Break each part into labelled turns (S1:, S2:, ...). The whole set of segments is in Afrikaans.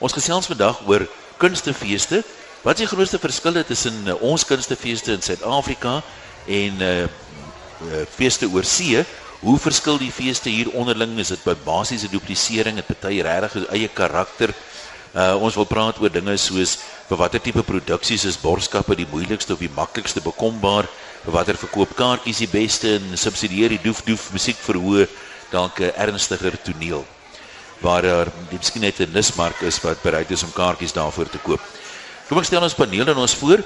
S1: Ons gesels vandag oor kunstefeeste. Wat is die grootste verskille tussen uh, ons kunstefeeste in Suid-Afrika en uh, uh feeste oor see? Hoe verskil die feeste hier onderling? Is dit basiese duplisering? Het party regtig eie karakter? Uh ons wil praat oor dinge soos vir watter tipe produksies is borskappe die moeilikste of die maklikste bekombaar? Vir watter verkoopkaartjies die beste en subsidieer die doef doef musiek verhoog dalk 'n ernstiger toneel? Waar daar miskien net 'n nismark is wat bereid is om kaartjies daarvoor te koop. Kom ek stel ons paneel dan ons voor.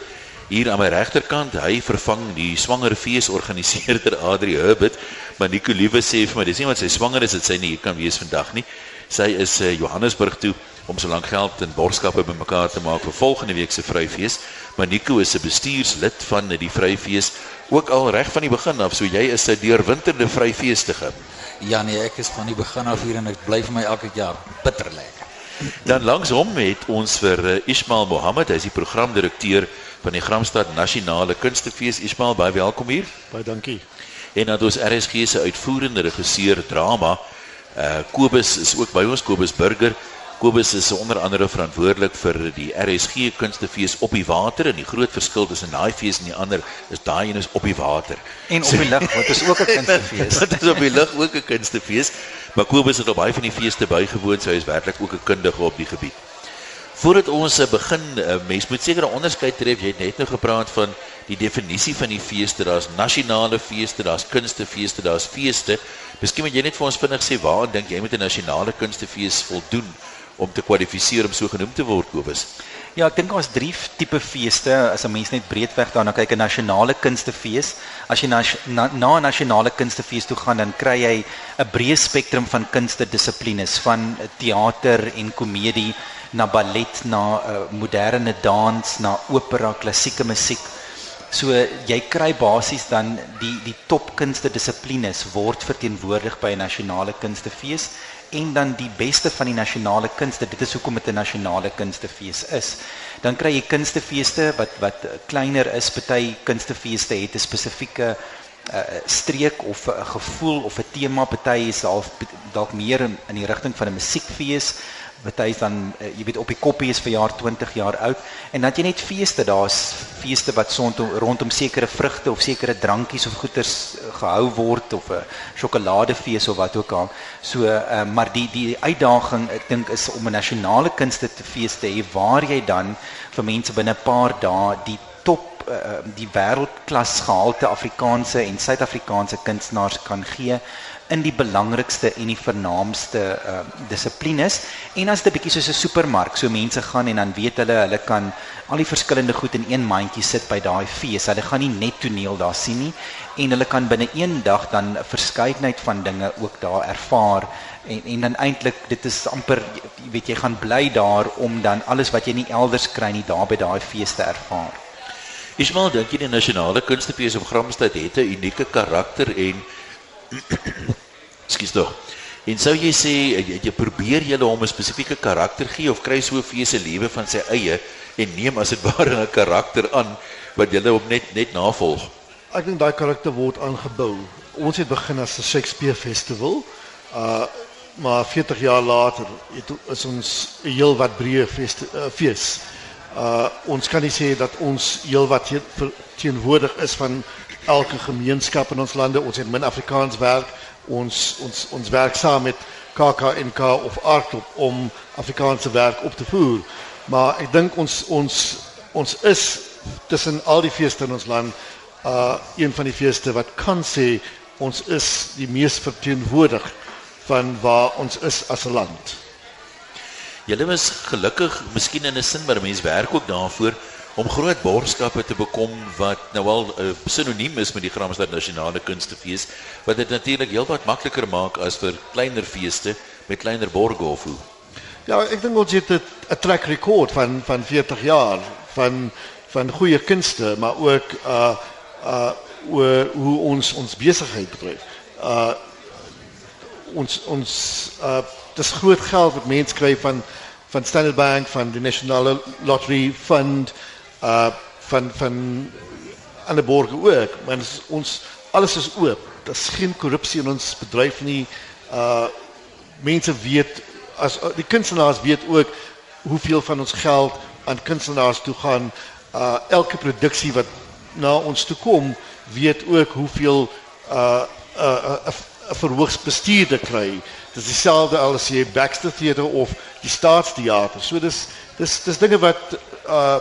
S1: Hier aan my regterkant, hy vervang die swanger fees organiseerder Adri Herbert, maar Nico Liewe sê vir my, dis nie want sy swanger is dit sy nie hier kan wees vandag nie. Sy is uh, Johannesburg toe om so lank geld en borgskappe bymekaar te maak vir volgende week se vryfees. Maar Nico is 'n bestuurslid van die vryfees ook al reg van die begin af, so jy is 'n deurwinterde vryfeestige.
S2: Ja nee, ek is van die begin af hier en ek bly vir my elke jaar bitter lekker.
S1: Dan langs hom het ons vir uh, Ismail Mohammed, hy is die programdirekteur van die Gramstad Nasionale Kunstefees. Ismail, baie welkom hier.
S3: Baie dankie.
S1: En dan ons RSG se uitvoerende regisseur drama, uh Kobus is ook by ons, Kobus Burger. Kobus is onder andere verantwoordelik vir die RSG Kunstefees op die water en die groot verskil tussen daai fees en die ander is daai een is op die water
S2: en op die lug wat is ook 'n kunstefees.
S1: Dit is op die lug ook 'n kunstefees. Maar Kobus het op baie van die feeste bygewoon, so hy is werklik ook 'n kundige op die gebied. Voordat ons eh, begin, eh, mens moet seker 'n onderskeid tref. Jy het net nou gepraat van die definisie van die feeste. Daar's nasionale feeste, daar's kunstefeeste, daar's feeste. Miskien moet jy net vir ons vinnig sê waar dink jy moet 'n nasionale kunstefees voldoen? Om te kwalifiseer om so genoem te word Kobus?
S2: Ja, ek dink ons drie tipe feeste as 'n mens net breedweg daarna kyk 'n nasionale kunstefees. As jy na na 'n nasionale kunstefees toe gaan, dan kry jy 'n breë spektrum van kunstedissiplines van teater en komedie na ballet, na uh, moderne dans, na opera, klassieke musiek. So jy kry basies dan die die top kunstedissiplines word verteenwoordig by 'n nasionale kunstefees en dan die beste van die nasionale kunste. Dit is hoekom dit 'n nasionale kunstefees is. Dan kry jy kunstefeeste wat wat kleiner is. Party kunstefeeste het 'n spesifieke uh, streek of 'n gevoel of 'n tema. Party is half dalk meer in, in die rigting van 'n musiekfees. Wat hy dan uh, jy weet op die koppie is vir jaar 20 jaar oud. En dan jy net feeste. Daar's feeste wat rondom rondom sekere vrugte of sekere drankies of goeders uh, gehou word of 'n sjokoladefees of wat ook al. So uh, maar die die uitdaging ek dink is om 'n nasionale kunste te fees te hê waar jy dan vir mense binne 'n paar dae die top uh, die wêreldklas gehalte Afrikaanse en Suid-Afrikaanse kunstenaars kan gee in die belangrikste en die vernaamste uh, dissiplines en as dit 'n bietjie soos 'n supermark so mense gaan en dan weet hulle hulle kan al die verskillende goed in een mandjie sit by daai fees. Hulle gaan nie net toneel daar sien nie en hulle kan binne een dag dan 'n verskeidenheid van dinge ook daar ervaar en en dan eintlik dit is amper jy weet jy gaan bly daar om dan alles wat jy nie elders kry nie daar by daai fees te ervaar.
S1: Ismael, dink jy die nasionale kunstefees op Gramstad het 'n unieke karakter en Skus tog. En sou jy sê jy, jy probeer julle hom 'n spesifieke karakter gee of kry so fees se lewe van sy eie en neem as dit ware 'n karakter aan wat julle hom net net navolg?
S3: Ek dink daai karakter word aangebou. Ons het begin as 'n Shakespeare festival. Uh maar 40 jaar later het is ons 'n heel wat breë uh, fees. Uh ons kan nie sê dat ons heel wat teenwoordig is van elke gemeenskap in ons lande. Ons het min Afrikaans werk. Ons ons ons werk saam met KAKNK of Artop om Afrikaanse werk op te voer. Maar ek dink ons ons ons is tussen al die feeste in ons land uh een van die feeste wat kan sê ons is die mees verteenwoordig van waar ons is as 'n land.
S1: Julle is gelukkig, miskien in 'n sin, maar mense werk ook daarvoor om groot borgskappe te bekom wat nou al 'n uh, eh, sinoniem is met die Gramstad Nasionale Kunstefees wat dit natuurlik heelwat makliker maak as vir kleiner feeste met kleiner borge of hoe.
S3: Ja, ek dink ons het 'n track record van van 40 jaar van van goeie kunste, maar ook uh uh oor hoe ons ons besigheid bedryf. Uh ons ons uh dis groot geld wat mense kry van van Standard Bank, van die Nasionale Lottery Fund van van ander borge ook maar ons alles is oop daar's geen korrupsie in ons bedryf nie uh mense weet as die kunstenaars weet ook hoeveel van ons geld aan kunstenaars toe gaan. Uh elke produksie wat na ons toe kom, weet ook hoeveel uh 'n uh, uh, verhoogsbestuurder kry. Dis dieselfde al as jy Baxter Theater of die Staatsteater. So dis dis dis dinge wat uh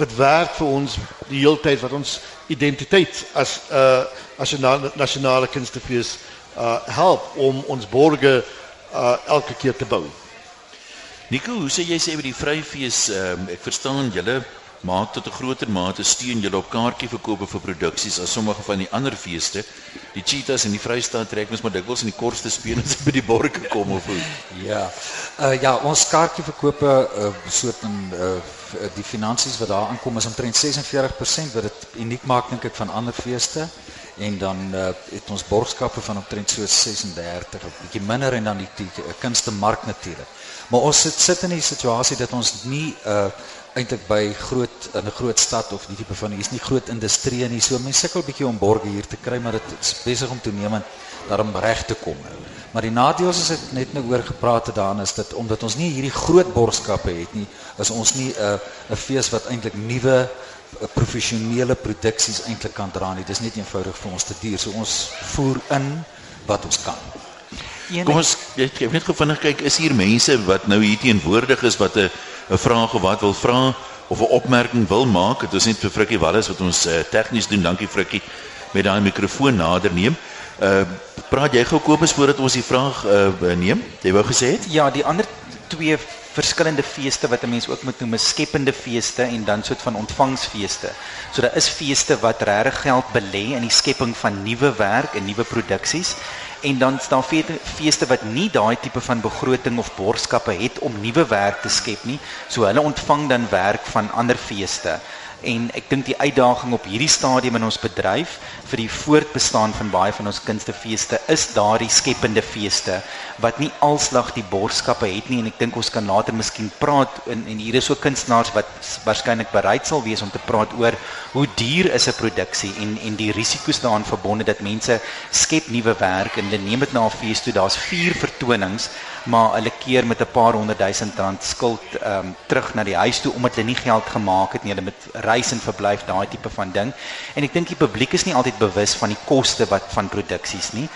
S3: wat werk vir ons die hele tyd wat ons identiteit as 'n uh, as 'n nasionale kunstefees uh help om ons borge uh elke keer te bou.
S1: Nico, hoe sê jy sê oor die vryfees? Um, ek verstaan julle maak tot 'n groter mate steun julle op kaartjie verkope vir produksies as sommige van die ander feeste. Die Cheetahs in die Vrystaat trek mens maar dikwels in die kortste spene as by die borge kom of hoe.
S4: Ja. Uh ja, ons kaartjie verkope uh soort in uh die finansies wat daar aankom is omtrent 46% wat dit uniek maak dink ek van ander feeste en dan uh, het ons borgskappe van omtrent so 36 'n bietjie minder en dan die, die, die kunste mark natuurlik. Maar ons sit sit in 'n situasie dat ons nie uh eintlik by groot in 'n groot stad of die tipe van hier's nie groot industrie nie. So mense sukkel bietjie om borge hier te kry, maar dit is besig om toenemend daarom reg te kom. Maar die nadeel is dit net nou oor gepraat het daarin is dit omdat ons nie hierdie groot borgskappe het nie, is ons nie 'n 'n fees wat eintlik nuwe professionele produksies eintlik kan dra nie. Dis net eenvoudig vir ons te duur. So ons voer in wat ons kan.
S1: Kom ons jy weet gou vinnig kyk, is hier mense wat nou hier teenwoordig is wat 'n 'n vraag of wat wil vra of 'n opmerking wil maak, dit is net vir Frikkie Wallis wat ons uh, tegnies doen. Dankie Frikkie met daai mikrofoon nader neem. Uh praat jy gou Kobus voordat ons die vraag uh neem? Jy wou gesê het?
S2: Ja, die ander twee verskillende feeste wat 'n mens ook moet noem, is skepende feeste en dan soort van ontvangsfeeste. So daar is feeste wat regtig geld belê in die skepping van nuwe werk en nuwe produksies en dan staan feeste wat nie daai tipe van begroting of borgskappe het om nuwe werk te skep nie. So hulle ontvang dan werk van ander feeste en ek dink die uitdaging op hierdie stadium in ons bedryf vir die voortbestaan van baie van ons kunstefeeste is daardie skepende feeste wat nie alslag die borgskappe het nie. En ek dink ons kan later miskien praat en, en hier is ook kunstenaars wat waarskynlik bereid sal wees om te praat oor hoe duur is 'n produksie en en die risiko's daaraan verbonde dat mense skep nuwe werk en hulle neem dit na 'n fees toe. Daar's vier vertonings maar hulle keer met 'n paar honderd duisend rand skuld ehm um, terug na die huis toe omdat hulle nie geld gemaak het nie. Hulle met reis en verblyf daai tipe van ding. En ek dink die publiek is nie altyd bewus van die koste wat van produksies nie.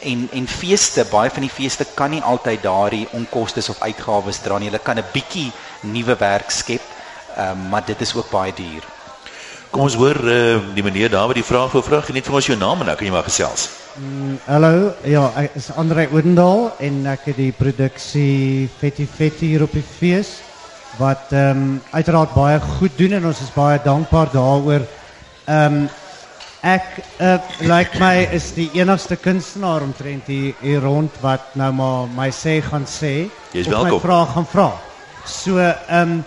S2: En en feeste baie van die feeste kan nie altyd daardie onkoste of uitgawes dra nie. Hulle kan 'n bietjie nuwe werk skep ehm um, maar dit is ook baie duur.
S1: Kom ons hoor uh, die meneer daar wat die vraag wou vra, net vir ons jou naam en dan kan jy maar gesels.
S5: Mm, hallo, ja, ek is Andre Odendaal en ek het die produksie Fetty Fetty hier op die fees wat um, uiteraard baie goed doen en ons is baie dankbaar daaroor. Ehm um, ek uh, like my is die enigste kunstenaar omtrent hier, hier rond wat nou maar my sê gaan sê.
S1: Jy's welkom.
S5: My vraag gaan vra. So ehm um,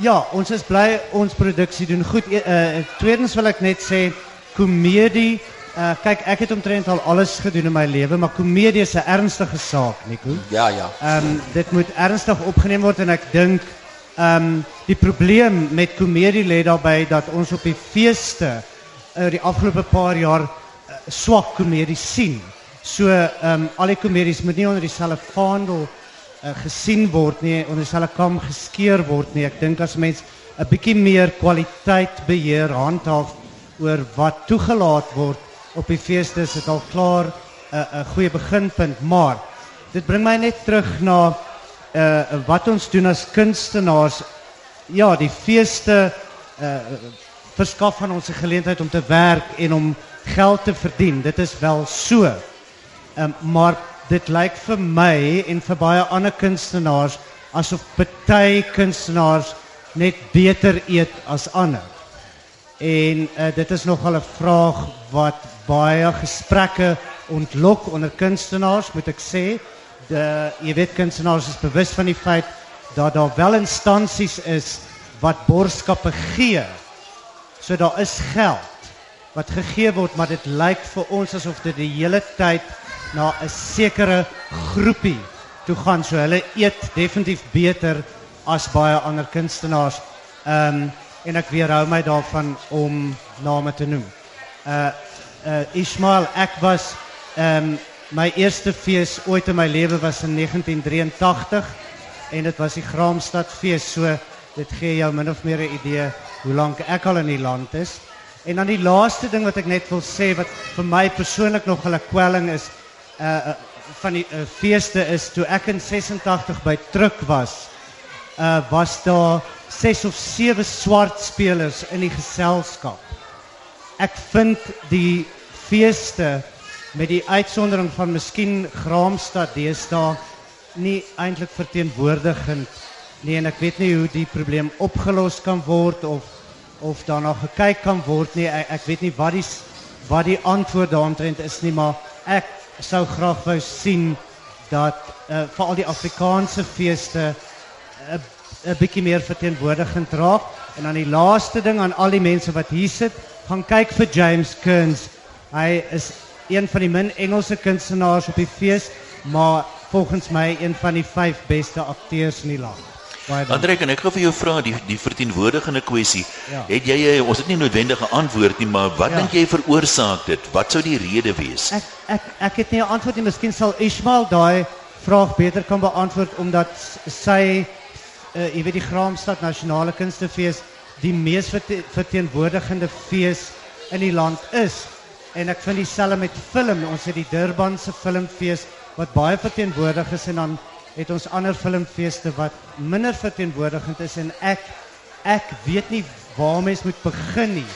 S5: Ja, ons is bly ons produksie doen goed. Uh tweedens wil ek net sê komedie uh kyk ek het omtrent al alles gedoen in my lewe, maar komedie is 'n ernstige saak, Nico.
S4: Ja, ja.
S5: Ehm um, dit moet ernstig opgeneem word en ek dink um, die probleem met komedie lê daarbey dat ons op die feeste oor uh, die afgelope paar jaar uh, swak komedie sien. So ehm um, al die komedies moet nie onder dieselfde vaandel uh, gesien word nie onder dieselfde kam geskeer word nie. Ek dink as mens 'n bietjie meer kwaliteit beheer handhaaf oor wat toegelaat word op die feeste is dit al klaar 'n uh, 'n goeie beginpunt, maar dit bring my net terug na uh wat ons doen as kunstenaars. Ja, die feeste uh verskaf aan ons om te werk en om geld te verdien. Dit is wel so. Ehm maar dit lyk vir my en vir baie ander kunstenaars asof party kunstenaars net beter eet as ander. En uh, dit is nogal 'n vraag wat baie gesprekke ontlok onder kunstenaars, moet ek sê. De jy weet kunstenaars is bewus van die feit dat daar wel instansies is wat borgskappe gee. So daar is geld wat gegee word, maar dit lyk vir ons asof dit die hele tyd na 'n sekere groepie toe gaan. So hulle eet definitief beter as baie ander kunstenaars. Um, en ek weerhou my daarvan om name te noem. Uh uh Ismail, ek was um, my eerste fees ooit in my lewe was in 1983 en dit was die Graamsstad fees. So dit gee jou min of meer 'n idee hoe lank ek al in die land is. En dan die laaste ding wat ek net wil sê wat vir my persoonlik nog 'n kwelling is, uh van die uh, is toe ek in 86 by Truk was, was daar 6 of 7 swart spelers in die geselskap. Ek vind die feeste met die uitsondering van miskien Graamsstad deesdae nie eintlik verteenwoordigend nie en ek weet nie hoe die probleem opgelos kan word of of daarna gekyk kan word nie. Ek, ek weet nie wat die wat die antwoord daaromtrent is nie, maar ek sou graag wou sien dat uh, veral die Afrikaanse feeste 'n uh, 'n bietjie meer verteenwoordigend raak. En dan die laaste ding aan al die mense wat hier sit, gaan kyk vir James Kearns. Hy is een van die min Engelse kunstenaars op die fees, maar volgens my een van die 5 beste akteurs in die land.
S1: Andre, kan ek gou vir jou vra die die verteenwoordigende kwessie. Ja. Het jy ons het nie noodwendige antwoord nie, maar wat ja. dink jy veroorsaak dit? Wat sou die rede wees?
S5: Ek ek ek het nie 'n antwoord nie. Miskien sal Ismail daai vraag beter kan beantwoord omdat sy uh jy weet die Graamsstad Nasionale Kunstefees die mees verteenwoordigende fees in die land is. En ek vind dieselfde met film. Ons het die Durban se filmfees wat baie verteenwoordig is en dan het ons ander filmfeeste wat minder verteenwoordigend is en ek ek weet nie waar mens moet begin nie.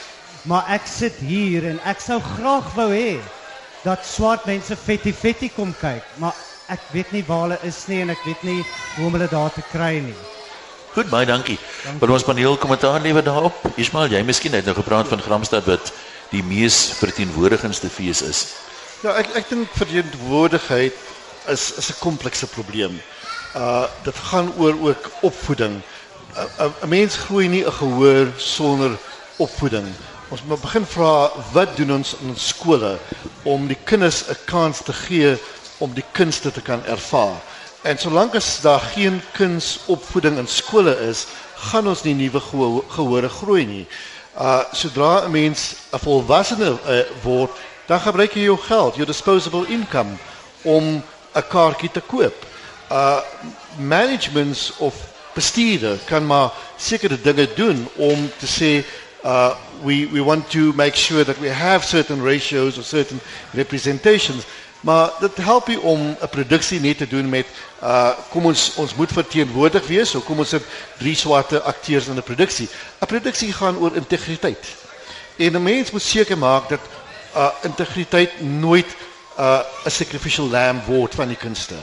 S5: Maar ek sit hier en ek sou graag wou hê dat swart mense Fetty Fetty kom kyk, maar ek weet nie waar hulle is nie en ek weet nie hoe om hulle daar te kry nie.
S1: Goed, baie dankie. Vir ons paneel kommentaar lewe daarop. Ismail, jy miskien het nou gepraat van Gramstad wat die mees verteenwoordigendste fees is.
S3: Ja, ek ek dink verteenwoordigheid is is 'n komplekse probleem. Uh dit gaan oor ook opvoeding. 'n Mens groei nie 'n gehoor sonder opvoeding. Ons moet begin vra wat doen ons in ons skole om die kinders 'n kans te gee om die kunste te kan ervaar. En solank as daar geen kunsopvoeding in skole is, gaan ons nie nuwe gehore groei nie. Uh sodra 'n mens 'n volwassene uh, word, dan gebruik jy jou geld, your disposable income om 'n kaartjie te koop. Uh managements of bestuurder kan maar sekere dinge doen om te sê uh we we want to make sure that we have certain ratios or certain representations. Maar dit help nie om 'n produksie net te doen met uh kom ons ons moet verteenwoordig wees, so kom ons sit drie swarte akteurs in 'n produksie. 'n Produksie gaan oor integriteit. En 'n mens moet seker maak dat uh integriteit nooit uh 'n sacrificial lamb word van die kunste.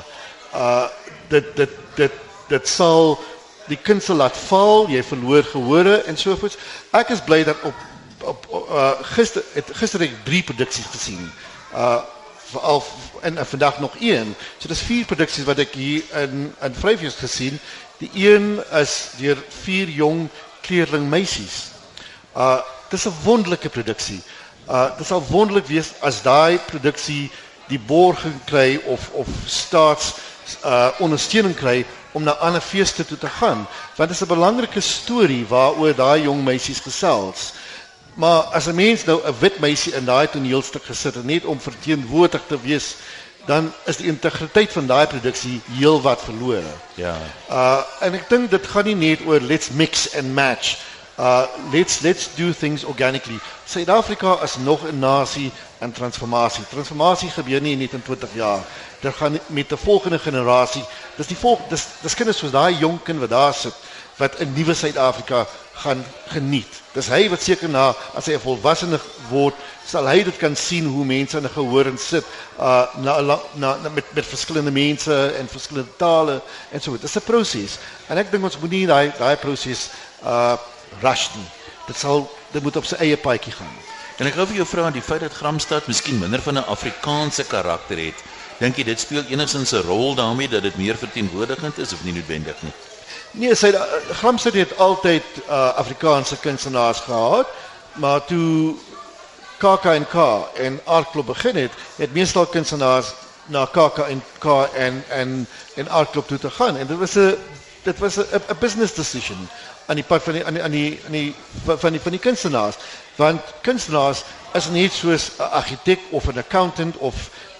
S3: Uh dit dit dit dit sal die kunste laat val, jy verloor gehore en so voort. Ek is bly dat op op uh gister het gister ek drie produksies gesien. Uh veral en uh, vandag nog een. So dis vier produksies wat ek hier in in Vryfees gesien. Die een is deur vier jong kleerling meisies. Uh dis 'n wonderlike produksie. Uh dit sal wonderlik wees as daai produksie die borging kry of of staats uh ondersteuning kry om na ander feeste toe te gaan want dit is 'n belangrike storie waaroor daai jong meisies gesels. Maar as 'n mens nou 'n wit meisie in daai toneelstuk gesit het net om verteenwoordig te wees, dan is die integriteit van daai produksie heelwat verlore.
S1: Ja.
S3: Uh en ek dink dit gaan nie net oor let's mix and match uh let's let's do things organically. Suid-Afrika is nog 'n nasie in transformasie. Transformasie gebeur nie net in 20 jaar. Dit gaan met 'n volgende generasie. Dis die volg dis dis kinders soos daai jong kind wat daar sit wat 'n nuwe Suid-Afrika gaan geniet. Dis hy wat seker na as hy 'n volwassene word, sal hy dit kan sien hoe mense in 'n gehoor en sit uh na, na na met met verskillende mense en verskillende tale en so. Dit is 'n proses. En ek dink ons moet nie daai daai proses uh rush nie. Dit sal dit moet op sy eie paadjie gaan.
S1: En ek gou vir jou vra die feit dat Gramstad miskien minder van 'n Afrikaanse karakter het. Dink jy dit speel enigstens 'n rol daarmee dat dit meer verteenwoordigend is of nie noodwendig nie?
S3: Nee, sy Gramstad het altyd uh, Afrikaanse kunstenaars gehad, maar toe KAK&K en Art Club begin het, het meestal kunstenaars na KAK&K en en en Art Club toe te gaan en dit was 'n dit was 'n business decision aan die pad van die aan die aan die aan die van die van die kunstenaars want kunstenaars is nie soos 'n argitek of 'n accountant of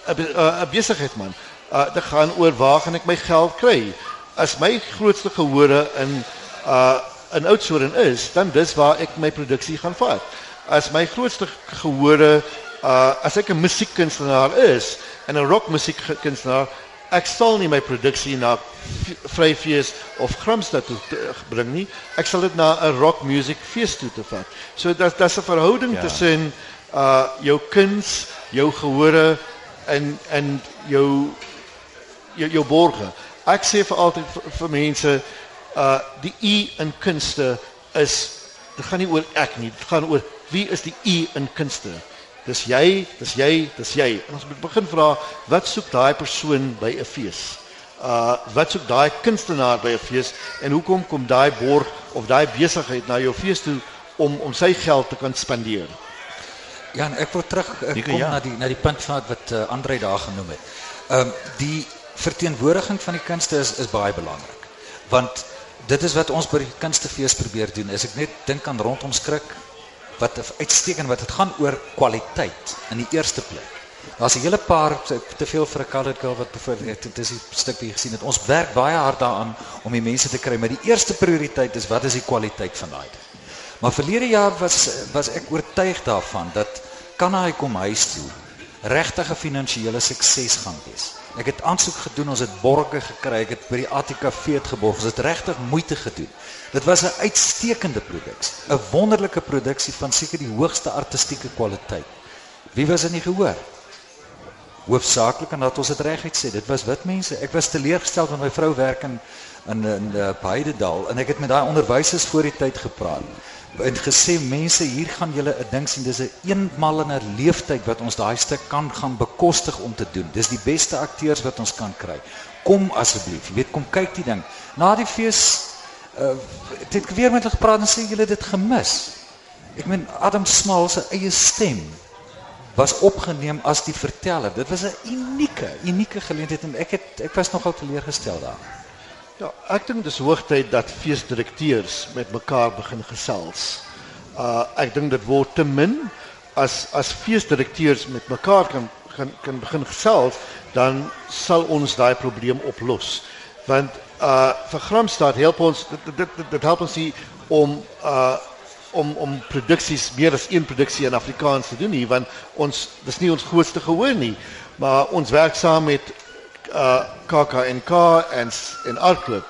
S3: 'n besigheidsman. Uh dit gaan oor waar gaan ek my geld kry? As my grootste gehore in uh in Oudtshoorn is, dan dis waar ek my produksie gaan vat. As my grootste gehore uh as ek 'n musiekkunstenaar is en 'n rockmusiekkunstenaar, ek sal nie my produksie na Vryfees of Gramstad toe bring nie. Ek sal dit na 'n rock music fees toe te vat. So dat daar's 'n verhouding ja. tussen uh jou kuns, jou gehore en en jou jou, jou borge. Ek sê vir altyd vir, vir mense uh die u in kunste is dit gaan nie oor ek nie, dit gaan oor wie is die u in kunste? Dis jy, dis jy, dis jy. En ons moet begin vra wat soek daai persoon by 'n fees? Uh wat soek daai kunstenaar by 'n fees en hoekom kom daai borg of daai besigheid na jou fees toe om om sy geld te kan spandeer?
S4: Ja, ek wil terug ek kom ja. na die na die punt van wat uh, Andre daar genoem het. Ehm um, die verteenwoordiging van die kunste is is baie belangrik. Want dit is wat ons by die kunstefees probeer doen. As ek net dink aan rondom skrik, wat uitstekend wat dit gaan oor kwaliteit in die eerste plek. Daar's 'n hele paar te veel vir 'n colored girl wat byvoorbeeld dit is 'n stuk wat jy gesien het. Ons werk baie hard daaraan om die mense te kry, maar die eerste prioriteit is wat is die kwaliteit van daai ding. Maar verlede jaar was was ek oortuig daarvan dat kan hy kom huis toe regtig 'n finansiële sukses gaan wees. Ek het aansoek gedoen, ons het borge gekry, ek het by die ATKV het geborg, ons het regtig moeite gedoen. Dit was 'n uitstekende produksie, 'n wonderlike produksie van seker die hoogste artistieke kwaliteit. Wie was dit nie gehoor? Hoofsaaklik en dat ons dit reguit sê, dit was wit mense. Ek was teleurgesteld want my vrou werk in in in uh, Beidedal en ek het met daai onderwysers voor die tyd gepraat en gesê mense hier gaan julle 'n ding sien dis 'n eenmal in 'n leeftyd wat ons daai stuk kan gaan bekostig om te doen. Dis die beste akteurs wat ons kan kry. Kom asseblief, jy weet kom kyk die ding. Na die fees uh het ek weer met hulle gepraat en sê julle dit gemis. Ek meen Adam Small se eie stem was opgeneem as die verteller. Dit was 'n unieke, unieke geleentheid en ek het ek was nogal teleurgestel daaroor.
S3: Ja, ek dink dis hoogtyd dat feesdirekteurs met mekaar begin gesels. Uh ek dink dit word te min as as feesdirekteurs met mekaar kan kan kan begin gesels, dan sal ons daai probleem oplos. Want uh vir Gramstad help ons dit dit dit, dit help ons nie om uh om om produksies meer as een produksie in Afrikaans te doen nie, want ons dis nie ons grootste gehoor nie, maar ons werk saam met uh KAKNK en en Artklub.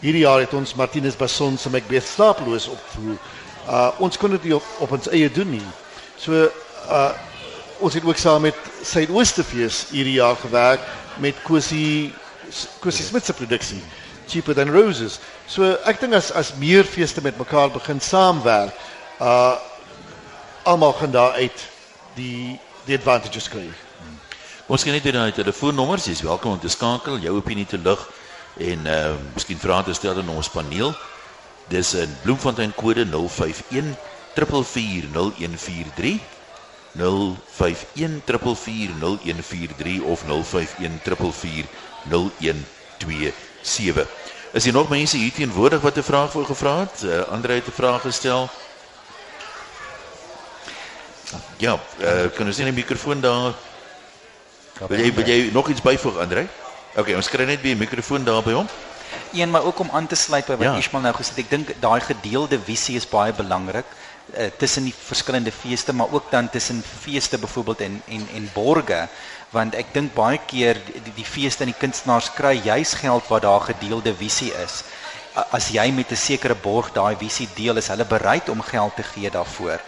S3: Hierdie jaar het ons Martinus Bason se Macbeth slaaploos opgevoer. Uh ons kon dit op, op ons eie doen nie. So uh ons het ook saam met Suidoostefees hierdie jaar gewerk met Kosie Kosie Smit se produksie Cheaper Than Roses. So ek dink as as meer feeste met mekaar begin saamwerk, uh almal gaan daar uit die die advantages kry.
S1: Ons kan net weer daai telefoonnommers, jy's welkom om te skakel, jou opinie te lig en uh miskien vra te stel aan ons paneel. Dis in Bloemfontein kode 051 4410143 051 of 051 Is hier nog mense hier teenwoordig wat 'n vraag voor gevra het? Uh, Andre het 'n vraag gestel. Ja, uh, kan ons net 'n mikrofoon daar Wil jy wil jy nog iets byvoeg Andre? OK, ons kry net weer 'n mikrofoon daar by hom.
S2: Een maar ook om aan te sluit by wat ja. Ismail nou gesê het. Ek dink daai gedeelde visie is baie belangrik uh, tussen die verskillende feeste, maar ook dan tussen feeste byvoorbeeld en en en borge, want ek dink baie keer die, die, die feeste en die kunstenaars kry juis geld wat daar gedeelde visie is. As jy met 'n sekere borg daai visie deel, is hulle bereid om geld te gee daarvoor.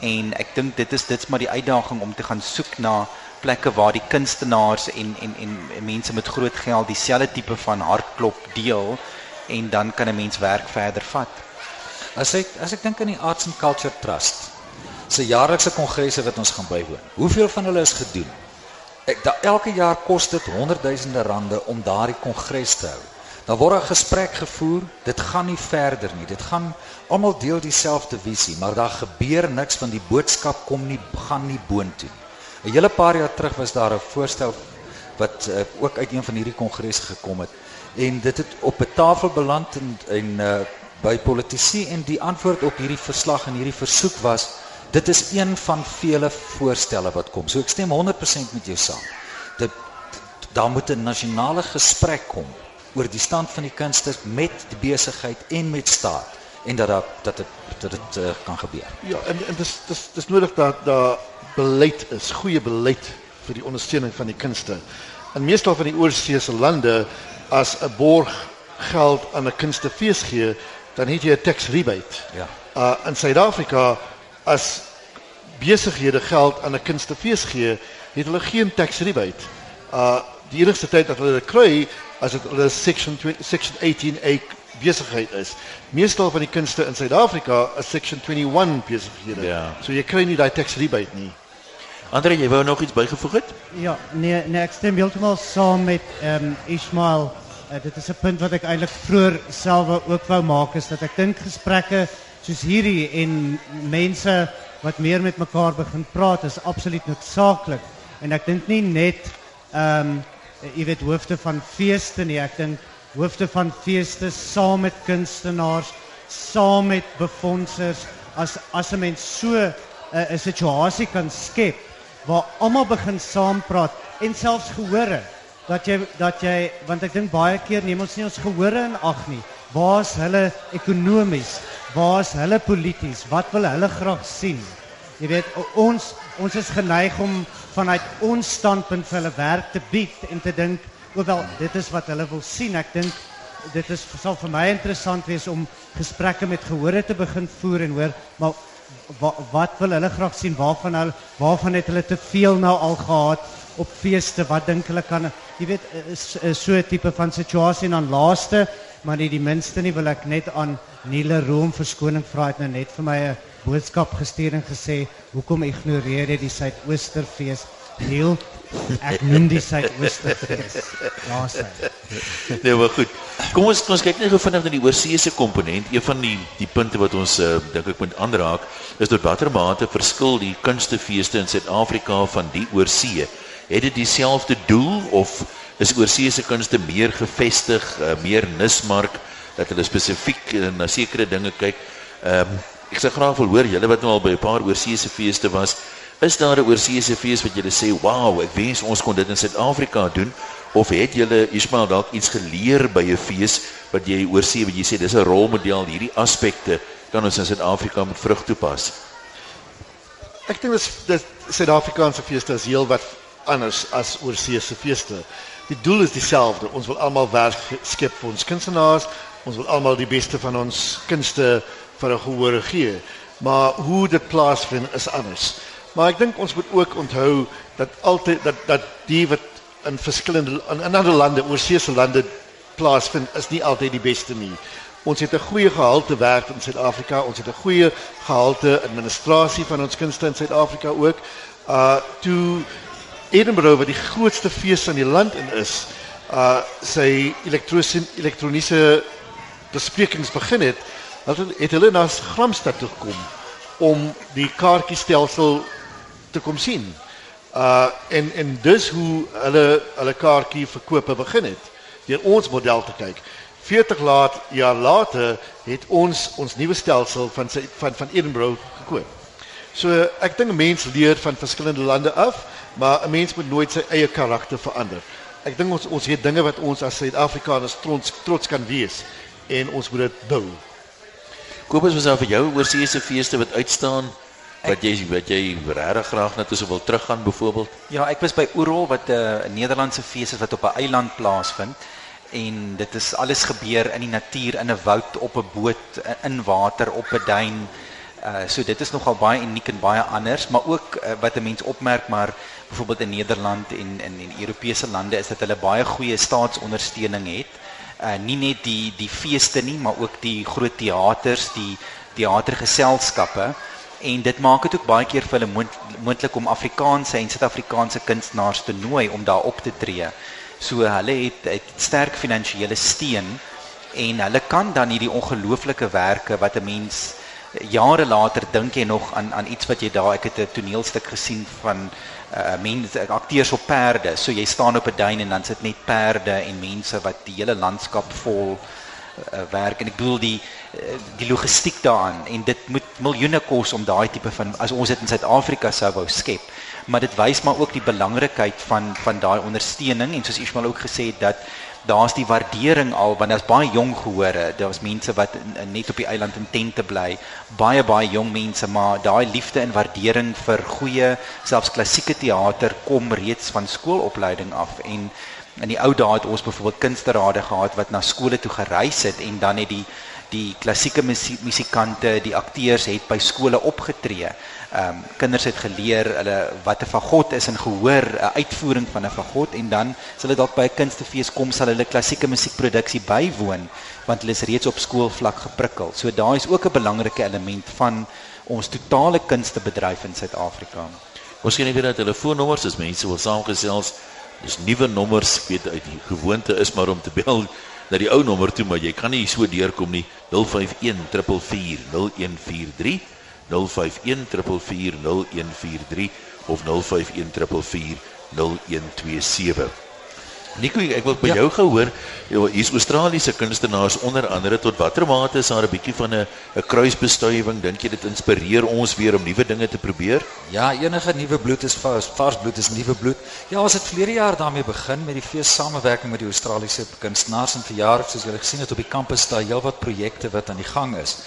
S2: En ek dink dit is dit's maar die uitdaging om te gaan soek na plekke waar die kunstenaars en en en mense met groot geld dieselfde tipe van hartklop deel en dan kan 'n mens werk verder vat.
S4: As ek as ek dink aan die Arts and Culture Trust se jaarlikse kongresse wat ons gaan bywoon. Hoeveel van hulle is gedoen? Ek da elke jaar kos dit honderdduisende rande om daardie kongres te hou. Daar word 'n gesprek gevoer, dit gaan nie verder nie. Dit gaan almal deel dieselfde visie, maar daar gebeur niks van die boodskap kom nie gaan nie boontoe nie. 'n hele paar jaar terug was daar 'n voorstel wat uh, ook uit een van hierdie kongresse gekom het en dit het op 'n tafel beland en en uh, by politici en die antwoord op hierdie verslag en hierdie versoek was dit is een van vele voorstelle wat kom. So ek stem 100% met jou saam. Dit daar moet 'n nasionale gesprek kom oor die stand van die kunste met die besigheid en met staat en dat dat dat dit dat dit uh, kan gebeur.
S3: Ja, en en dis dis dis nodig dat daar beleid is, goeie beleid vir die ondersteuning van die kunste. In meestal van die oorseese lande as 'n borg geld aan 'n kunstefees gee, dan het jy 'n tax rebate.
S4: Ja.
S3: Uh in Suid-Afrika as besighede geld aan 'n kunstefees gee, het hulle geen tax rebate. Uh die enigste tyd dat hulle dit kry as dit hulle section 20, section 18A besigheid is. Meestal van die kunste in Suid-Afrika is section 21 besighede.
S1: Ja.
S3: So jy kry nie daai tax rebate nie.
S1: Andre, jy wou nog iets bygevoeg het?
S5: Ja, nee, nee ek stem heeltemal saam met ehm um, Ismail. Uh, dit is 'n punt wat ek eintlik vroeër self ook wou maak is dat ek dink gesprekke soos hierdie en mense wat meer met mekaar begin praat is absoluut noodsaaklik. En ek dink nie net ehm um, jy weet hoofde van feeste nie, ek dink hoofde van feeste saam met kunstenaars, saam met befondsers as as 'n mens so 'n uh, situasie kan skep waar almal begin saampraat en selfs gehore dat jy dat jy want ek dink baie keer neem ons nie ons gehore in ag nie. Waar's hulle ekonomies? Waar's hulle polities? Wat wil hulle graag sien? Jy weet ons ons is geneig om vanuit ons standpunt vir hulle werk te bied en te dink hoewel dit is wat hulle wil sien. Ek dink dit is sal vir my interessant wees om gesprekke met gehore te begin voer en hoor maar wa, wat wil hulle graag sien? Waarvan hulle waarvan het hulle te veel nou al gehad op feeste? Wat dink hulle kan jy weet is, is so 'n tipe van situasie. En dan laaste maar nie die minste nie wil ek net aan Niele Room verskoning vra. Het nou net vir my 'n boodskap gestuur en gesê hoekom ignoreer jy die Suidoosterfees? Niel ek noem die Suidoosterfees ja sy
S1: Nee, maar goed. Kom ons kom ons kyk net gou vinnig na die oorseese komponent. Een van die die punte wat ons uh, dink ek moet aanraak is tot watter mate verskil die kunstefeeste in Suid-Afrika van die oorsee. Het dit dieselfde doel of is oorseese kunste meer gevestig, uh, meer nismark dat hulle spesifiek uh, na sekere dinge kyk? Ehm um, ek sê graag wil hoor julle wat nou al by 'n paar oorseese feeste was, is daar 'n oorseese fees wat julle sê, "Wow, ek wens ons kon dit in Suid-Afrika doen." Of het julle Ismail dalk iets geleer by 'n fees wat jy oorsee wat jy sê dis 'n rolmodel hierdie aspekte kan ons in Suid-Afrika met vrug toepas?
S3: Ek dink dis dis Suid-Afrikaanse feeste is heelwat anders as oorseese feeste. Die doel is dieselfde. Ons wil almal werk skep vir ons kunstenaars. Ons wil almal die beste van ons kunste vir 'n gehoor gee. Maar hoe dit plaasvind is anders. Maar ek dink ons moet ook onthou dat altyd dat dat die wat in verskillende in, in ander lande, oorseese lande plaasvind is nie altyd die beste nie. Ons het 'n goeie gehalte werk in Suid-Afrika. Ons het 'n goeie gehalte administrasie van ons kunste in Suid-Afrika ook. Uh toe Edinburgh wat die grootste fees in die land in is, uh sy elektroniese besprekings begin het, het, hulle na Gramstad toe gekom om die kaartjiestelsel te kom sien. Uh en en dis hoe hulle hulle kaartjie verkope begin het deur ons model te kyk. 40 laat jaar later het ons ons nuwe stelsel van van van Edinburgh gekoop. So ek dink 'n mens leer van verskillende lande af, maar 'n mens moet nooit sy eie karakter verander. Ek dink ons ons het dinge wat ons as Suid-Afrikaners trots trots kan wees en ons moet dit bou.
S1: Kobus was daar vir jou oorseese feeste wat uitstaan wat jy wat jy regtig graag net sou wil teruggaan byvoorbeeld?
S2: Ja, ek was by Oerol wat 'n uh, Nederlandse fees is wat op 'n eiland plaasvind en dit is alles gebeur in die natuur in 'n woud op 'n boot in water op 'n duin. Uh so dit is nogal baie uniek en baie anders, maar ook uh, wat 'n mens opmerk maar byvoorbeeld in Nederland en in en Europese lande is dat hulle baie goeie staatsondersteuning het. Uh nie net die die feeste nie, maar ook die groot teaters, die teatergeselskappe en dit maak dit ook baie keer vir hulle moontlik om Afrikaanse en Suid-Afrikaanse kunstenaars te nooi om daar op te tree. So hulle het, het sterk finansiële steun en hulle kan dan hierdie ongelooflike werke wat 'n mens jare later dink jy nog aan aan iets wat jy daar ek het 'n toneelstuk gesien van uh mense akteurs op perde. So jy staan op 'n duin en dan sit net perde en mense wat die hele landskap vol uh, werk en ek bedoel die die logistiek daaraan en dit moet miljoene kos om daai tipe van as ons dit in Suid-Afrika sou wou skep. maar dit wys maar ook die belangrikheid van van daai ondersteuning en soos Ismail ook gesê het dat daar's die waardering al want daar's baie jong gehore daar's mense wat net op die eiland in tente bly baie baie jong mense maar daai liefde en waardering vir goeie selfs klassieke teater kom reeds van skoolopleiding af en in die ou dae het ons byvoorbeeld kunsterade gehad wat na skole toe gereis het en dan het die die klassieke musikante, die akteurs het by skole opgetree. Ehm um, kinders het geleer hulle wat 'n fagot is en gehoor 'n uitvoering van 'n fagot en dan as hulle dalk by 'n kunstefees kom sal hulle klassieke musiekproduksie bywoon want hulle is reeds op skoolvlak geprikkel. So daar is ook 'n belangrike element van ons totale kunstebedryf in Suid-Afrika.
S1: Ons gee net weer 'n telefoonnommer as mense wil saamgesels. Dis nuwe nommers, weet uit die gewoonte is maar om te bel na die ou nommer toe, maar jy kan nie so deurkom nie. 051 444 0143 051 444 0143 of 051 444 0127. Nico, ek wil by ja. jou gehoor, hier's Australiese kunstenaars onder andere tot watter mate is daar 'n bietjie van 'n 'n kruisbestuiving? Dink jy dit inspireer ons weer om nuwe dinge te probeer?
S4: Ja, enige nuwe bloed is vars, vars bloed is nuwe bloed. Ja, ons het verlede jaar daarmee begin met die fees samewerking met die Australiese kunstenaars en vir jare soos julle gesien het op die kampus daar heelwat projekte wat aan die gang is.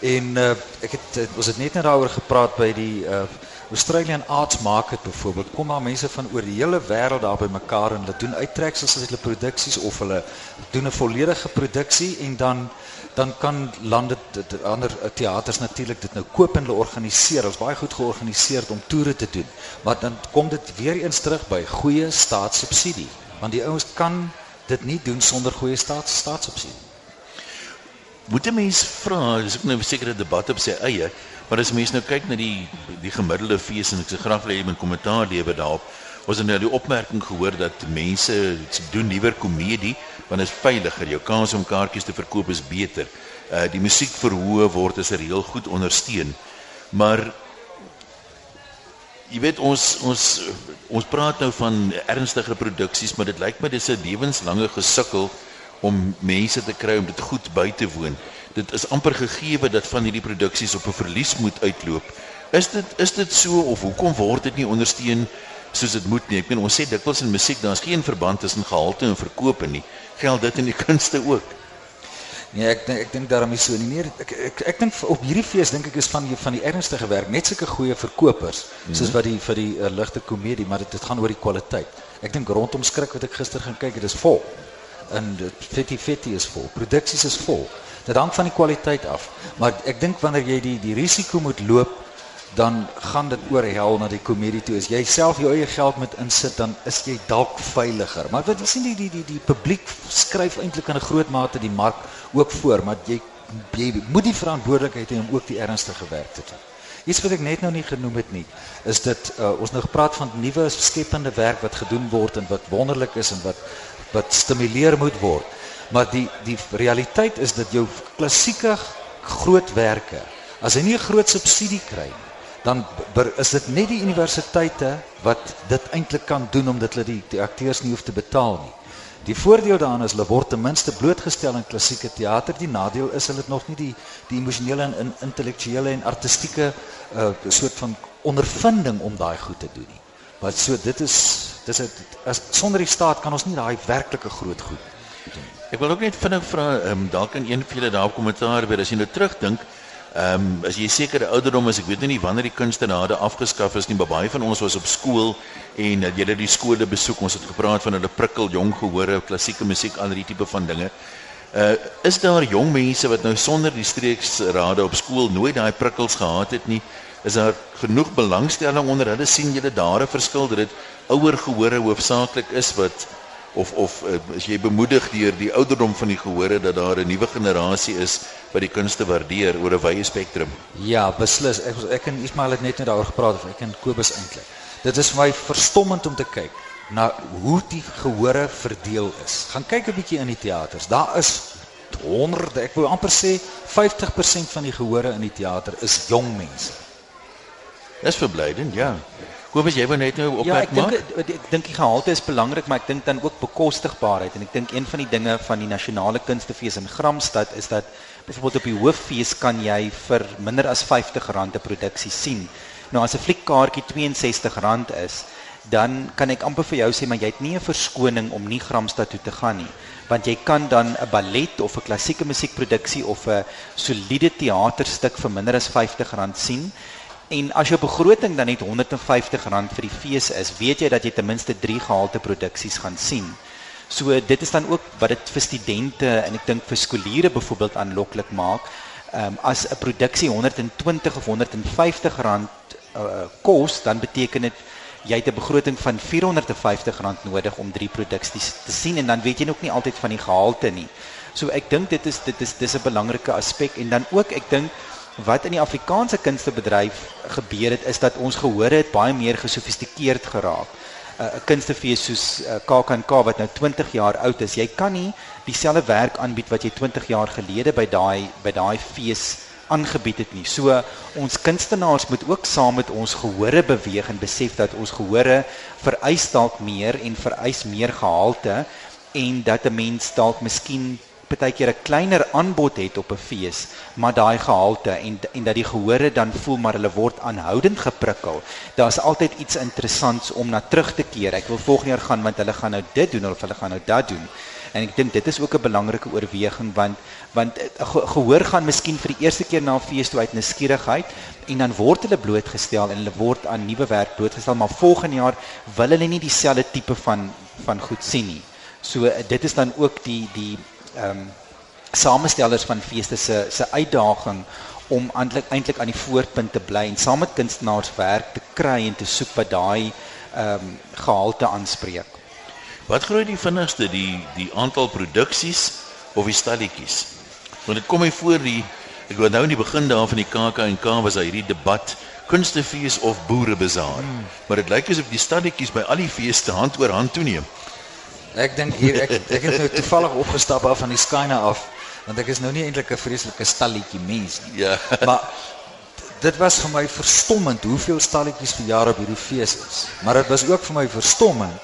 S4: En uh, ek het ons het net net daaroor gepraat by die uh, Australian Arts Market byvoorbeeld kom daar mense van oor die hele wêreld daar by mekaar en hulle doen uittreksels as hulle produksies of hulle doen 'n volledige produksie en dan dan kan lande ander teaters natuurlik dit nou koop en hulle organiseer. Ons baie goed georganiseer om toere te doen. Maar dan kom dit weer eens terug by goeie staatssubsidie want die ouens kan dit nie doen sonder goeie staats staatssubsidie.
S1: Moet 'n mens vra, dis ook nou 'n sekere debat op sy eie. Maar as mense nou kyk na die die gemiddelde fees en ek sê graag wil jy moet kommentaar lewer daarop. Ons het nou die opmerking gehoor dat mense doen liewer komedie want dit is veiliger. Jou kans om kaartjies te verkoop is beter. Uh die musiek verhoog word as 'n reël goed ondersteun. Maar jy weet ons ons ons praat nou van ernstige produksies, maar dit lyk my dis 'n lewenslange gesukkel om mense te kry om dit goed by te woon dit is amper gegeewe dat van hierdie produksies op 'n verlies moet uitloop. Is dit is dit so of hoekom word dit nie ondersteun soos dit moet nie? Ek meen ons sê dikwels in musiek daar's geen verband tussen gehalte en verkoop nie. Geld dit in die kunste ook?
S4: Nee, ek denk, ek dink daarom is so nie. Nee, ek ek ek dink op hierdie fees dink ek is van die van die ernstige werk net sulke goeie verkopers mm -hmm. soos wat die vir die uh, ligte komedie, maar dit dit gaan oor die kwaliteit. Ek dink rondom skrik wat ek gister gaan kyk, dit is vol. En dit fetti fetti is vol. Produksies is vol. Dit hang van die kwaliteit af. Maar ek dink wanneer jy die die risiko moet loop, dan gaan dit oor hel na die komedie toe. As jy self jou eie geld moet insit, dan is jy dalk veiliger. Maar wat sien die die die die publiek skryf eintlik in 'n groot mate die mark ook voor, maar jy jy moet die verantwoordelikheid hê om ook die ernstige werk te doen. Iets wat ek net nou nie genoem het nie, is dit uh, ons nou gepraat van nuwe skepende werk wat gedoen word en wat wonderlik is en wat wat stimuleer moet word. Maar die die realiteit is dat jou klassieke grootwerke, as hy nie 'n groot subsidie kry nie, dan is dit net die universiteite wat dit eintlik kan doen omdat hulle die, die akteurs nie hoef te betaal nie. Die voordeel daaraan is hulle word ten minste blootgestel aan klassieke teater. Die nadeel is hulle het nog nie die die emosionele en in, intellektuele en artistieke uh soort van ondervinding om daai goed te doen nie. Maar so dit is dis 'n as sonder die staat kan ons nie daai werklike groot goed doen.
S1: Ek wil ook net vinnig vra, ehm um, dalk kan een van julle daar kommentaar weer as jy nou terugdink, ehm um, as jy sekere ouderdom is, ek weet nou nie wanneer die kunstenade afgeskaf is nie, maar baie van ons was op skool en uh, julle die skole besoek, ons het gepraat van hulle prikkel jong gehore, klassieke musiek, al die tipe van dinge. Uh is daar jong mense wat nou sonder die streeksrade op skool nooit daai prikkels gehad het nie? Is daar genoeg belangstelling onder hulle sien julle daar 'n verskil dat dit ouer gehore hoofsaaklik is wat of of as jy bemoedig deur die ouderdom van die gehore dat daar 'n nuwe generasie is wat die kunste waardeer oor 'n wye spektrum.
S4: Ja, beslis. Ek ek en Ismail het net net daaroor gepraat of ek en Kobus eintlik. Dit is vir my verstommend om te kyk na hoe die gehore verdeel is. Gaan kyk 'n bietjie in die teaters. Daar is honderde, ek wou amper sê 50% van die gehore in die teater is jong mense.
S1: Dis verblydend, ja. Kobus, jy wou net nou opmerk
S2: maak. Ja, ek dink ek dink die gehalte is belangrik, maar ek dink dan ook bekostigbaarheid en ek dink een van die dinge van die nasionale kunstefees in Gramstad is dat byvoorbeeld op die hooffees kan jy vir minder as R50 'n produksie sien. Nou as 'n fliekkaartjie R62 is, dan kan ek amper vir jou sê maar jy het nie 'n verskoning om nie Gramstad toe te gaan nie want jy kan dan 'n ballet of 'n klassieke musiekproduksie of 'n soliede teaterstuk vir minder as R50 sien En as jou begroting dan net R150 vir die fees is, weet jy dat jy ten minste 3 gehalte produksies gaan sien. So dit is dan ook wat dit vir studente en ek dink vir skooliere byvoorbeeld aanloklik maak. Ehm um, as 'n produksie 120 of 150 rand uh, kos, dan beteken dit jy het 'n begroting van 450 rand nodig om drie produksies te sien en dan weet jy ook nie altyd van die gehalte nie. So ek dink dit is dit is dis 'n belangrike aspek en dan ook ek dink wat in die Afrikaanse kunstebedryf gebeur het is dat ons gehoor het baie meer gesofistikeerd geraak. 'n uh, Kunstefees soos uh, KAKNK wat nou 20 jaar oud is, jy kan nie dieselfde werk aanbied wat jy 20 jaar gelede by daai by daai fees aangebied het nie. So ons kunstenaars moet ook saam met ons gehore beweeg en besef dat ons gehore vereis dalk meer en vereis meer gehalte en dat 'n mens dalk miskien partykeer 'n kleiner aanbod het op 'n fees, maar daai gehalte en en dat die gehore dan voel maar hulle word aanhoudend geprikkel. Daar's altyd iets interessants om na terug te keer. Ek wil volgende jaar gaan want hulle gaan nou dit doen of hulle gaan nou dat doen. En ek dink dit is ook 'n belangrike oorweging want want eh, gehoor gaan miskien vir die eerste keer na 'n fees toe uit nuuskierigheid en dan word hulle blootgestel en hulle word aan nuwe werk blootgestel, maar volgende jaar wil hulle nie dieselfde tipe van van goed sien nie. So eh, dit is dan ook die die ehm um, samestellers van feeste se se uitdaging om eintlik eintlik aan die voorpunt te bly en saam met kunstenaars werk te kry en te soek wat daai ehm um, gehalte aanspreek.
S1: Wat groei die vinnigste die die aantal produksies of die stalletjies? Want dit kom my voor die ek nou in die begin daar van die KAK&K was daar hierdie debat kunstefees of boerebazaar. Hmm. Maar dit lyk asof die stalletjies by al die feeste hand oor hand toeneem.
S4: Ek dink hier ek ek het nou toevallig opgestap af van die skyne af want ek is nou nie eintlik 'n vreeslike stalletjie mens nie.
S1: Ja.
S4: Maar dit was vir my verstommend hoeveel stalletjies per jaar op hierdie fees is. Maar dit was ook vir my verstommend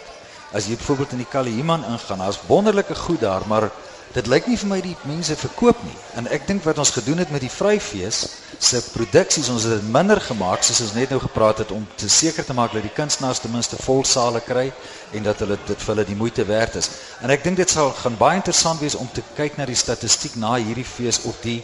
S4: as jy byvoorbeeld in die Kalihiman ingaan. Daar's wonderlike goed daar, maar dit lyk nie vir my die mense verkoop nie. En ek dink wat ons gedoen het met die Vryfees se produksies, ons het dit minder gemaak soos ons net nou gepraat het om te seker te maak dat die kunstenaars ten minste vol sale kry en dat hulle dit vir hulle die moeite werd is. En ek dink dit sal gaan baie interessant wees om te kyk na die statistiek na hierdie fees of die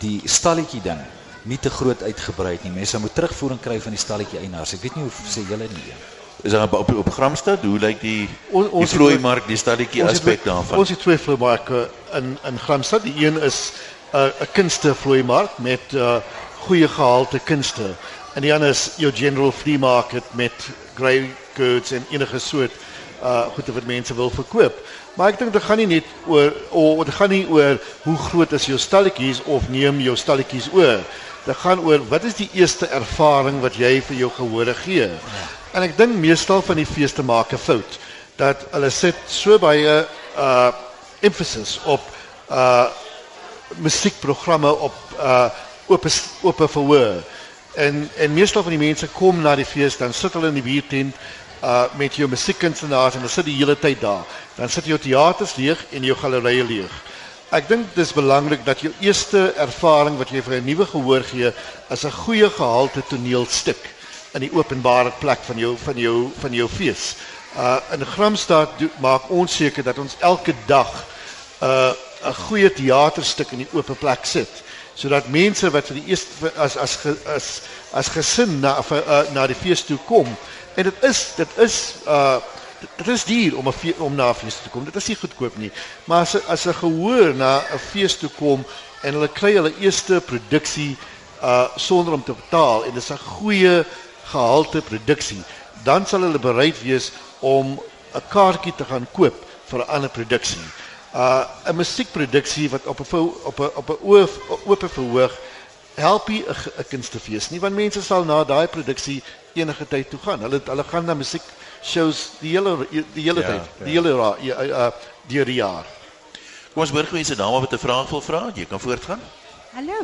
S4: die stalletjie ding nie te groot uitgebrei nie. Mense moet terugvoering kry van die stalletjie eienaars. Ek weet nie hoe sê julle nie. Ja.
S1: Is daar op op Gramstad, hoe lyk die on, die vloeimark, die stadetjie aspek daarvan?
S3: Ons het twee vloeimarke in in Gramstad. Die een is 'n uh, 'n kunste vloeimark met uh, goeie gehalte kunste. En die ander is jou general flea market met grey goods en enige soort uh goede wat mense wil verkoop. Maar ek dink dit gaan nie net oor of dit gaan nie oor hoe groot is jou stalletjies of neem jou stalletjies oor. Dit gaan oor wat is die eerste ervaring wat jy vir jou gehore gee. Ja. En ek dink meestal van die feeste maak 'n fout dat hulle sit so baie uh emphasis op uh musiekprogramme op uh op op verhoor. En en meestal van die mense kom na die fees dan sit hulle in die biertent uh met jou musiekkunstenaars en hulle sit die hele tyd daar. Dan sit jou teaters leeg en jou gallerye leeg. Ek dink dis belangrik dat jou eerste ervaring wat jy vir 'n nuwe gehoor gee, is 'n goeie gehalte toneelstuk in die openbare plek van jou van jou van jou fees. Uh in Gramstad do, maak ons seker dat ons elke dag uh 'n goeie teaterstuk in die oop plek sit sodat mense wat vir die eerste as as as as gesin na uh, na die fees toe kom en dit is dit is uh dit is duur om 'n om na 'n fees toe kom. Dit is nie goedkoop nie. Maar as as 'n gehoor na 'n fees toe kom en hulle kry hulle eerste produksie uh sonder om te betaal en dit is 'n goeie gehalte produksie, dan sal hulle bereid wees om 'n kaartjie te gaan koop vir 'n ander produksie. Uh 'n musiekproduksie wat op 'n op 'n op 'n oop verhoog help nie 'n kunstefees nie, want mense sal na daai produksie enige tyd toe gaan. Hulle hulle gaan na musiek shows die hele die hele ja, tyd, ja. die hele ra, uh, uh deur die jaar.
S1: Kom ons hoor gou mense dame wat 'n vraag wil vra. Jy kan voortgaan.
S6: Hallo.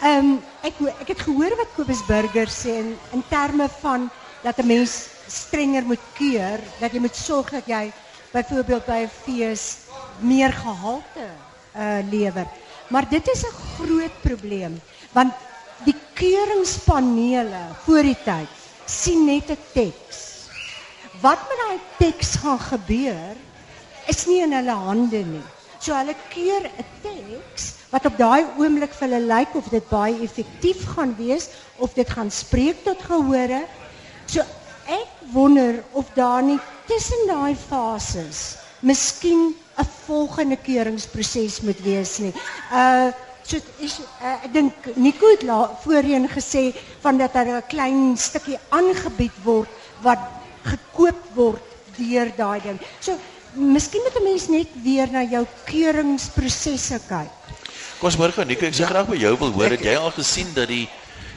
S6: Ehm um, ek ek het gehoor wat Kobus Burger sê in, in terme van dat 'n mens strenger moet keur, dat jy moet sorg dat jy byvoorbeeld by 'n fees meer gehalte uh lewer. Maar dit is 'n groot probleem want die keuringspanele voor die tyd sien net 'n teks. Wat met daai teks gaan gebeur is nie in hulle hande nie. So hulle keur 'n teks wat op daai oomblik vir hulle lyk of dit baie effektief gaan wees of dit gaan spreek tot gehore. So ek wonder of daar nie tussen daai fases miskien 'n volgende keuringsproses moet wees nie. Uh so is uh, ek dink Nico het voorheen gesê van dat daar 'n klein stukkie aangebied word wat gekoop word deur daai ding. So miskien moet 'n mens net weer na jou keuringsprosesse kyk.
S1: Kom ons môre gaan Nico, ek sê graag by jou wil hoor dat jy al gesien dat die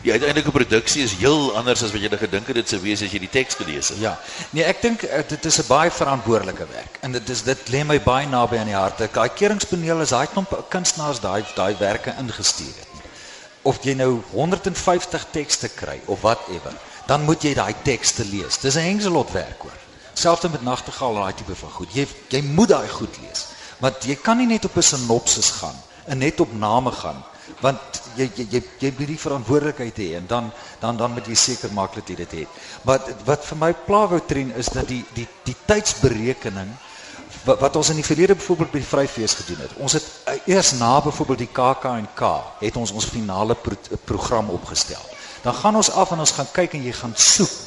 S1: die uiteindelike produksie is heel anders as wat jy gedink het dit sou wees as jy die teks gelees het.
S4: Ja. Nee, ek dink uh, dit is 'n baie verantwoordelike werk en dit is dit lê my baie naby aan die hart. Daai keuringspaneel is daai klomp kunstenaars daai daai werke ingestuur het. Of jy nou 150 tekste kry of whatever, dan moet jy daai tekste lees. Dis 'n hengselot werk hoor. Selfs met nagtegaal en daai tipe van goed. Jy jy moet daai goed lees. Want jy kan nie net op 'n sinopsis gaan en net op name gaan want jy jy jy jy moet die verantwoordelikheid hê en dan dan dan moet jy seker maak dat jy dit het. Maar wat vir my pla wou trien is dat die die die tydsberekening wat, wat ons in die verlede byvoorbeeld by die Vryfees gedoen het. Ons het uh, eers na byvoorbeeld die KAK&K het ons ons finale pro program opgestel. Dan gaan ons af en ons gaan kyk en jy gaan soek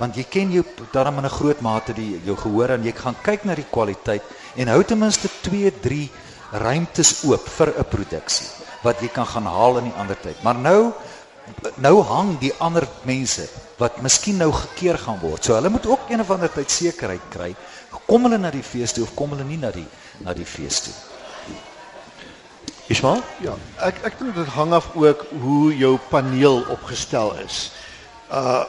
S4: want jy ken jou daarom in 'n groot mate die jou gehoor en jy gaan kyk na die kwaliteit en hou ten minste 2, 3 ruimtes oop vir 'n produksie wat jy kan gaan haal in die ander tyd. Maar nou nou hang die ander mense wat miskien nou gekeer gaan word. So hulle moet ook een of ander tyd sekerheid kry. Kom hulle na die fees toe of kom hulle nie na die na die fees toe?
S1: Ismael?
S3: Ja, ek ek dink dit hang af ook hoe jou paneel opgestel is. Uh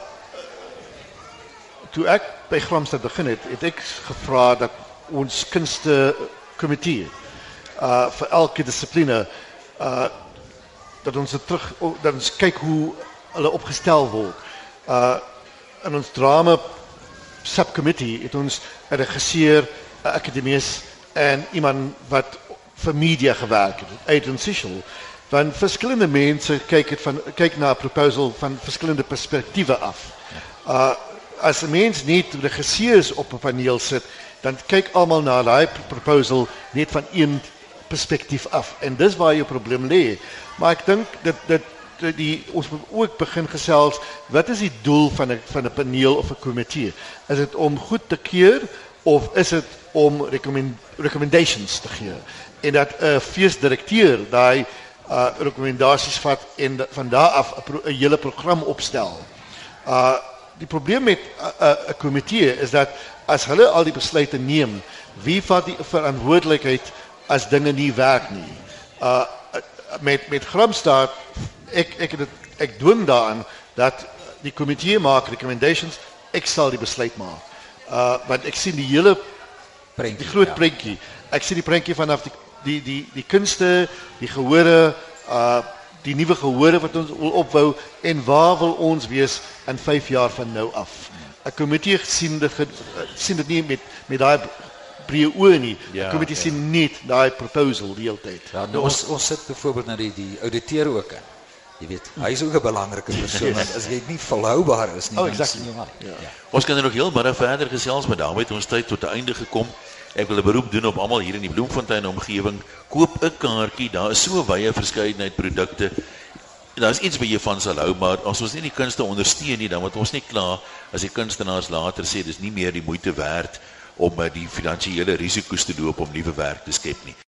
S3: toe ek by Gramstad begin het, het ek gevra dat ons kunste komitee uh vir elke dissipline uh dat ons terug dat ons kyk hoe hulle opgestel word. Uh in ons drama subcommittee het ons regisseur, 'n akademies en iemand wat vir media gewerk het, Adrian Sichel. Van verskillende mense kyk het van kyk na 'n proposal van verskillende perspektiewe af. Uh as 'n mens nie regisseurs op 'n paneel sit, dan kyk almal na daai proposal net van een perspektief af. En dis waar jou probleem lê. Maar ek dink dit dit die ons moet ook begin gesels wat is die doel van 'n van 'n paneel of 'n komitee? Is dit om goed te keur of is dit om recommend, recommendations te gee? En dat 'n feesdirekteur daai uh rekomendasies vat en van daar af 'n pro, hele program opstel. Uh die probleem met 'n uh, uh, komitee is dat as hulle al die besluite neem, wie vat die verantwoordelikheid as dinge nie werk nie? Uh met met Gramstad ek ek het ek dwing daaraan dat die komitee maak recommendations, ek sal die besluit maak. Uh want ek sien die hele prentjie, die groot ja. prentjie. Ek sien die prentjie vanaf die die die die kunste, die gehore, uh die nuwe gehore wat ons wil opbou en waar wil ons wees in 5 jaar van nou af. 'n Komitee sien dit sien dit nie met met daai breë oë nie. ja, Komitee ja. sien net daai proposal die hele tyd.
S4: Ja, nou, ons ons sit byvoorbeeld na die die ouditeur ook in. Jy weet, hy is ook 'n belangrike persoon want as jy nie volhoubaar is nie,
S3: oh, exactly.
S4: dan
S3: sien jy maar. Ja.
S1: ja. Ons kan er nog heel baie verder gesels, maar daarmee het ons tyd tot 'n einde gekom. Ek wil 'n beroep doen op almal hier in die Bloemfontein omgewing. Koop 'n kaartjie. Daar is so wye verskeidenheid produkte. Daar is iets wat jy van sal hou, maar as ons nie die kunste ondersteun nie, dan word ons nie klaar as die kunstenaars later sê dis nie meer die moeite werd om eh, die finansiële risiko's te loop om nuwe werk te skep nie.